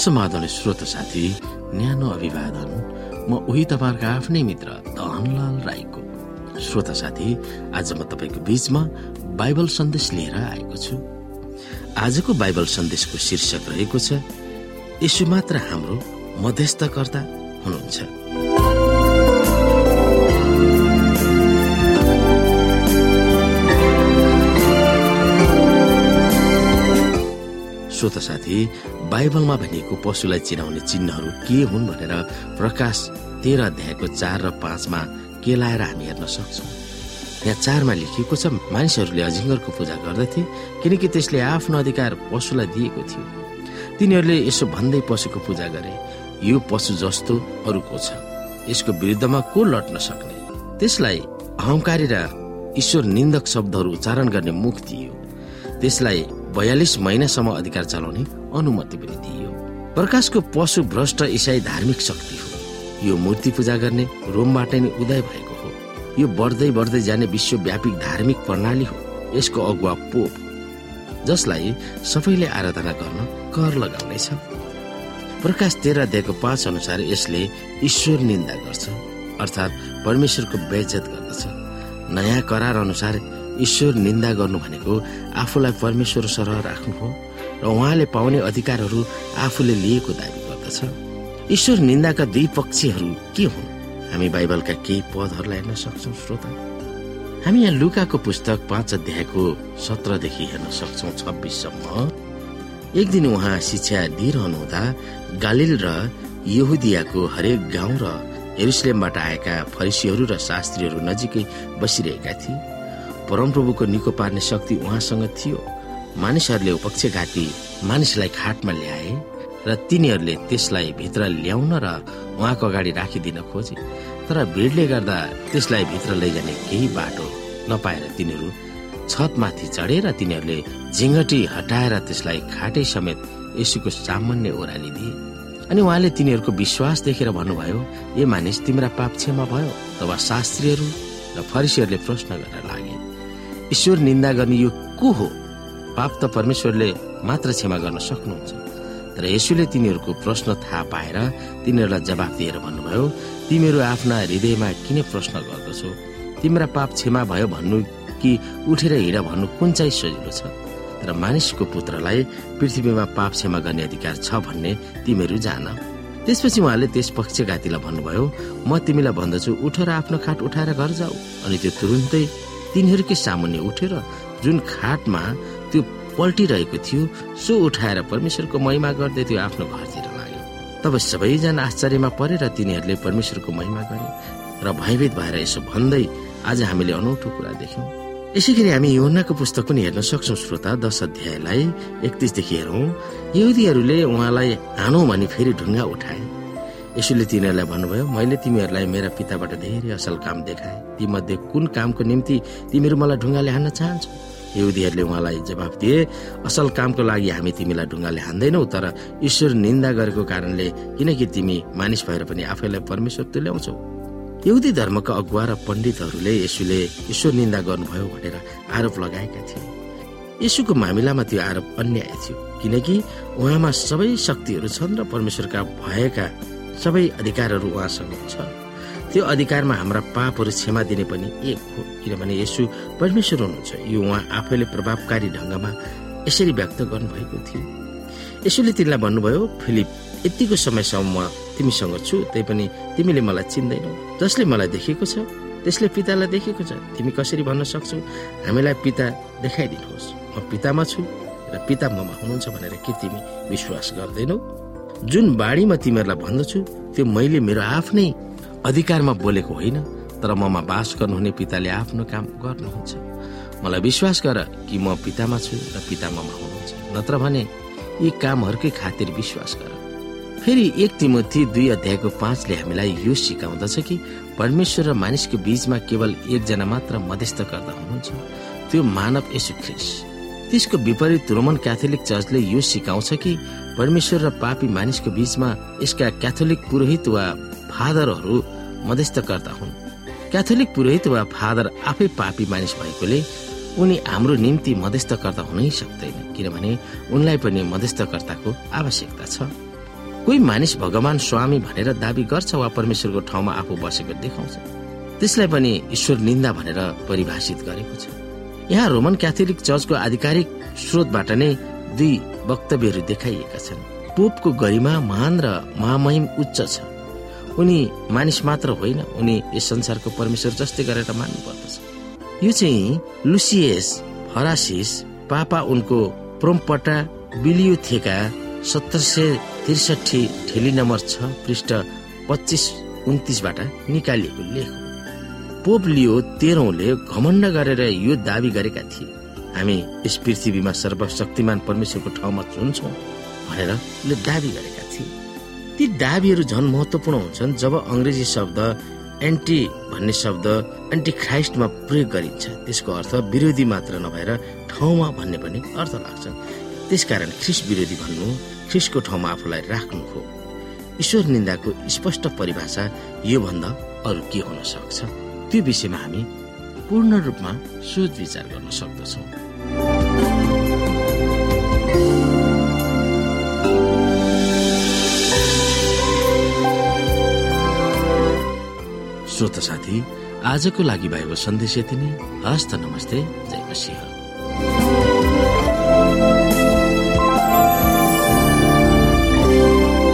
समाधान श्रोत साथी न्यानो अभिवादन। म उही तपाईँहरूको आफ्नै मित्र धनलाल राईको। श्रोता साथी आज म तपाईँको बीचमा बाइबल सन्देश लिएर आएको छु। आजको बाइबल सन्देशको शीर्षक रहेको छ यसो मात्र हाम्रो मध्यस्थकर्ता हुनुहुन्छ। श्रोत साथी बाइबलमा भनिएको पशुलाई चिनाउने चिन्हहरू के हुन् भनेर प्रकाश तेह्र अध्यायको चार र पाँचमा केलाएर हामी हेर्न सक्छौँ। यहाँ चारमा लेखिएको छ मानिसहरूले अजिङ्गरको पूजा गर्दथे किनकि त्यसले आफ्नो अधिकार पशुलाई दिएको थियो। तिनीहरूले यसो भन्दै पशुको पूजा गरे यो पशु जस्तो अरूको छ यसको विरुद्धमा को लड्न सक्ने? त्यसलाई अहंकारी र ईश्वर निन्दक शब्दहरू उच्चारण गर्ने मुख दियो। त्यसलाई बयालिस महिनासम्म अधिकार चलाउने अनुमति पनि दिइयो। प्रकाशको पशु भ्रष्ट इसाई धार्मिक शक्ति हो। यो मूर्ति पूजा गर्ने रोमबाट नै उदय भएको हो। यो बढ्दै बढ्दै जाने विश्वव्यापी धार्मिक प्रणाली हो। यसको अगुवा पोप। जसलाई सबैले आराधना गर्न कर लगाउनेछ। प्रकाश तेह्र अध्यायको पाँच अनुसार यसले ईश्वर निन्दा गर्छ। अर्थात् परमेश्वरको बेजत गर्दछ। नयाँ करार अनुसार ईश्वर निन्दा गर्नु भनेको आफूलाई परमेश्वर सरह राख्नु हो र उहाँले पाउने अधिकारहरू आफूले लिएको दावी गर्दछ। ईश्वर निन्दाका दुई पक्षीहरू के हुन्? हामी बाइबलका केही पदहरूलाई हेर्न सक्छौँ श्रोता। हामी यहाँ लुकाको पुस्तक पाँच अध्यायको सत्रदेखि हेर्न सक्छौँ छब्बिससम्म। एक दिन उहाँ शिक्षा दिइरहनुहुँदा गालिल र यहुदियाको हरेक गाउँ र हेरुसलेमबाट आएका फरिसीहरू र शास्त्रीहरू नजिकै बसिरहेका थिए। परमप्रभुको निको पार्ने शक्ति उहाँसँग थियो। मानिसहरूले पक्षघाती मानिसलाई खाटमा ल्याए र तिनीहरूले त्यसलाई भित्र ल्याउन र उहाँको अगाडि राखिदिन खोजे। तर भिडले गर्दा त्यसलाई भित्र लैजाने केही बाटो नपाएर तिनीहरू छतमाथि चढेर तिनीहरूले झिङ्गटी हटाएर त्यसलाई खाटै समेत यसुको सामान्य ओह्रालिदिए अनि उहाँले तिनीहरूको विश्वास देखेर भन्नुभयो ए मानिस तिम्रा पाप क्षमा भयो। तब शास्त्रीहरू र फरिसीहरूले प्रश्न गर्न लागे। ईश्वर निन्दा गर्ने यो को हो? पाप त परमेश्वरले मात्र क्षमा गर्न सक्नुहुन्छ। तर यसुले तिनीहरूको प्रश्न थाहा पाएर तिनीहरूलाई जवाब दिएर भन्नुभयो तिमीहरू आफ्ना हृदयमा किन प्रश्न गर्दछौ? तिम्रा पाप क्षमा भयो भन्नु कि उठेर हिँड भन्नु कुन चाहिँ सजिलो छ? तर मानिसको पुत्रलाई पृथ्वीमा पाप क्षमा गर्ने अधिकार छ भन्ने तिमीहरू जान। त्यसपछि उहाँले त्यस पक्षघातीलाई भन्नुभयो म तिमीलाई भन्दछु उठ र आफ्नो खाट उठाएर घर जाऊ। अनि त्यो तुरुन्तै तिनीहरूकै सामुन्ने उठेर जुन खाटमा त्यो पल्टिरहेको थियो सो उठाएर परमेश्वरको महिमा गर्दै त्यो आफ्नो घरतिर लाग्यो। तब सबैजना आश्चर्यमा परेर तिनीहरूले परमेश्वरको महिमा गरे र भयभीत भएर यसो भन्दै आज हामीले अनौठो कुरा देख्यौँ। यसै गरी हामी योनाको पुस्तक पनि हेर्न सक्छौँ श्रोता दश अध्यायलाई एकतिसदेखि हेरौँ। यहुदीहरूले उहाँलाई हानौँ भने फेरि ढुङ्गा उठाए। यसोले तिनीहरूलाई भन्नुभयो मैले तिमीहरूलाई मेरा पिताबाट धेरै असल काम देखाए। ती मध्ये कुन कामको निम्ति तिमीहरू मलाई ढुङ्गाले हान्न चाहन्छौ? युदीहरूले उहाँलाई जवाब दिए असल कामको लागि हामी तिमीलाई ढुङ्गाले हान्दैनौ तर ईश्वर निन्दा गरेको कारणले किनकि तिमी मानिस भएर पनि आफैलाई परमेश्वर तुल्याउँछौ। यहुदी धर्मका अगुवा र पण्डितहरूले यसुले ईश्वर निन्दा गर्नुभयो भनेर आरोप लगाएका थिए। यसुको मामिलामा त्यो आरोप अन्याय थियो किनकि उहाँमा सबै शक्तिहरू छन् र परमेश्वरका भएका सबै अधिकारहरू उहाँसँग छ त्यो अधिकारमा हाम्रा पापहरू क्षमा दिने पनि एक हो किनभने यसो परमेश्वर हुनुहुन्छ। यो उहाँ आफैले प्रभावकारी ढङ्गमा यसरी व्यक्त गर्नुभएको थियो। यसोले तिमीलाई भन्नुभयो फिलिप यतिको समयसम्म म तिमीसँग छु त्यही पनि तिमीले मलाई चिन्दैनौ। जसले मलाई देखेको छ त्यसले पितालाई देखेको छ। तिमी कसरी भन्न सक्छौ? हामीलाई पिता देखाइदिनुहोस्। म पितामा छु र पिता ममा हुनुहुन्छ भनेर के तिमी विश्वास गर्दैनौ? जुन बाढी म तिमीहरूलाई भन्दछु त्यो मैले मेरो आफ्नै अधिकारमा बोलेको होइन तर ममा बास गर्नुहुने पिताले आफ्नो काम गर्नुहुन्छ। मलाई विश्वास गर कि म पितामा छु र पिता ममा हुनुहुन्छ। नत्र भने यी कामहरूकै खातिर विश्वास गर। फेरि एक तिमोथी दुई अध्यायको पाँचले हामीलाई यो सिकाउँदछ कि परमेश्वर र मानिसको बीचमा केवल एकजना मात्र मध्यस्थ गर्दा हुनुहुन्छ। त्यो मानव यसु ख्रिस त्यसको विपरीत रोमन क्याथोलिक चर्चले यो सिकाउँछ कि परमेश्वर र पापी मानिसको बीचमा यसका क्याथोलिक पुरोहित वा फादरहरू मध्यस्थकर्ता हुन्। क्याथोलिक पुरोहित वा फादर आफै पापी मानिस भएकोले उनी हाम्रो निम्ति मध्यस्थकर्ता हुनै सक्दैन किनभने उनलाई पनि मध्यस्थकर्ताको आवश्यकता छ। कोही मानिस भगवान स्वामी भनेर दावी गर्छ वा परमेश्वरको ठाउँमा आफू बसेको देखाउँछ। त्यसलाई पनि ईश्वर निन्दा भनेर परिभाषित गरेको छ। यहाँ रोमन क्याथोलिक चर्चको आधिकारिक स्रोतबाट नै दुई वक्तव्यहरू देखाइएका छन्। पोपको गरिमा महान र महामहिम उच्च छ। उनी मानिस मात्र होइन उनी यस संसारको परमेश्वर जस्तै गरेर मान्नु पर्दछ यो चाहिँ लुसियस फरासिस पापा उनको प्रोमपटा बिलियोथेका सत्र सय त्रिसठी ठेली नम्बर छ पृष्ठ पच्चिस उन्तिसबाट निकालिएको लेख पोप लियो तेह्रौले घमण्ड गरेर यो दावी गरेका थिए। हामी यस पृथ्वीमा सर्वशक्तिमान परमेश्वरको ठाउँमा चुन्छौँ भनेर दावी गरेका थिए। ती दावीहरू झन् महत्वपूर्ण हुन्छन् जब अङ्ग्रेजी शब्द एन्टी भन्ने शब्द एन्टी ख्राइस्टमा प्रयोग गरिन्छ। त्यसको अर्थ विरोधी मात्र नभएर ठाउँमा भन्ने पनि अर्थ लाग्छ। त्यसकारण ख्रिस विरोधी भन्नु ख्रिसको ठाउँमा आफूलाई राख्नु हो। ईश्वर निन्दाको स्पष्ट परिभाषा योभन्दा अरू के हुन सक्छ? त्यो विषयमा हामी पूर्ण रूपमा सोच विचार गर्न सक्दछौँ। श्रोत साथी आजको लागि भएको सन्देश यति नै। हस्त नमस्ते जय मसिंह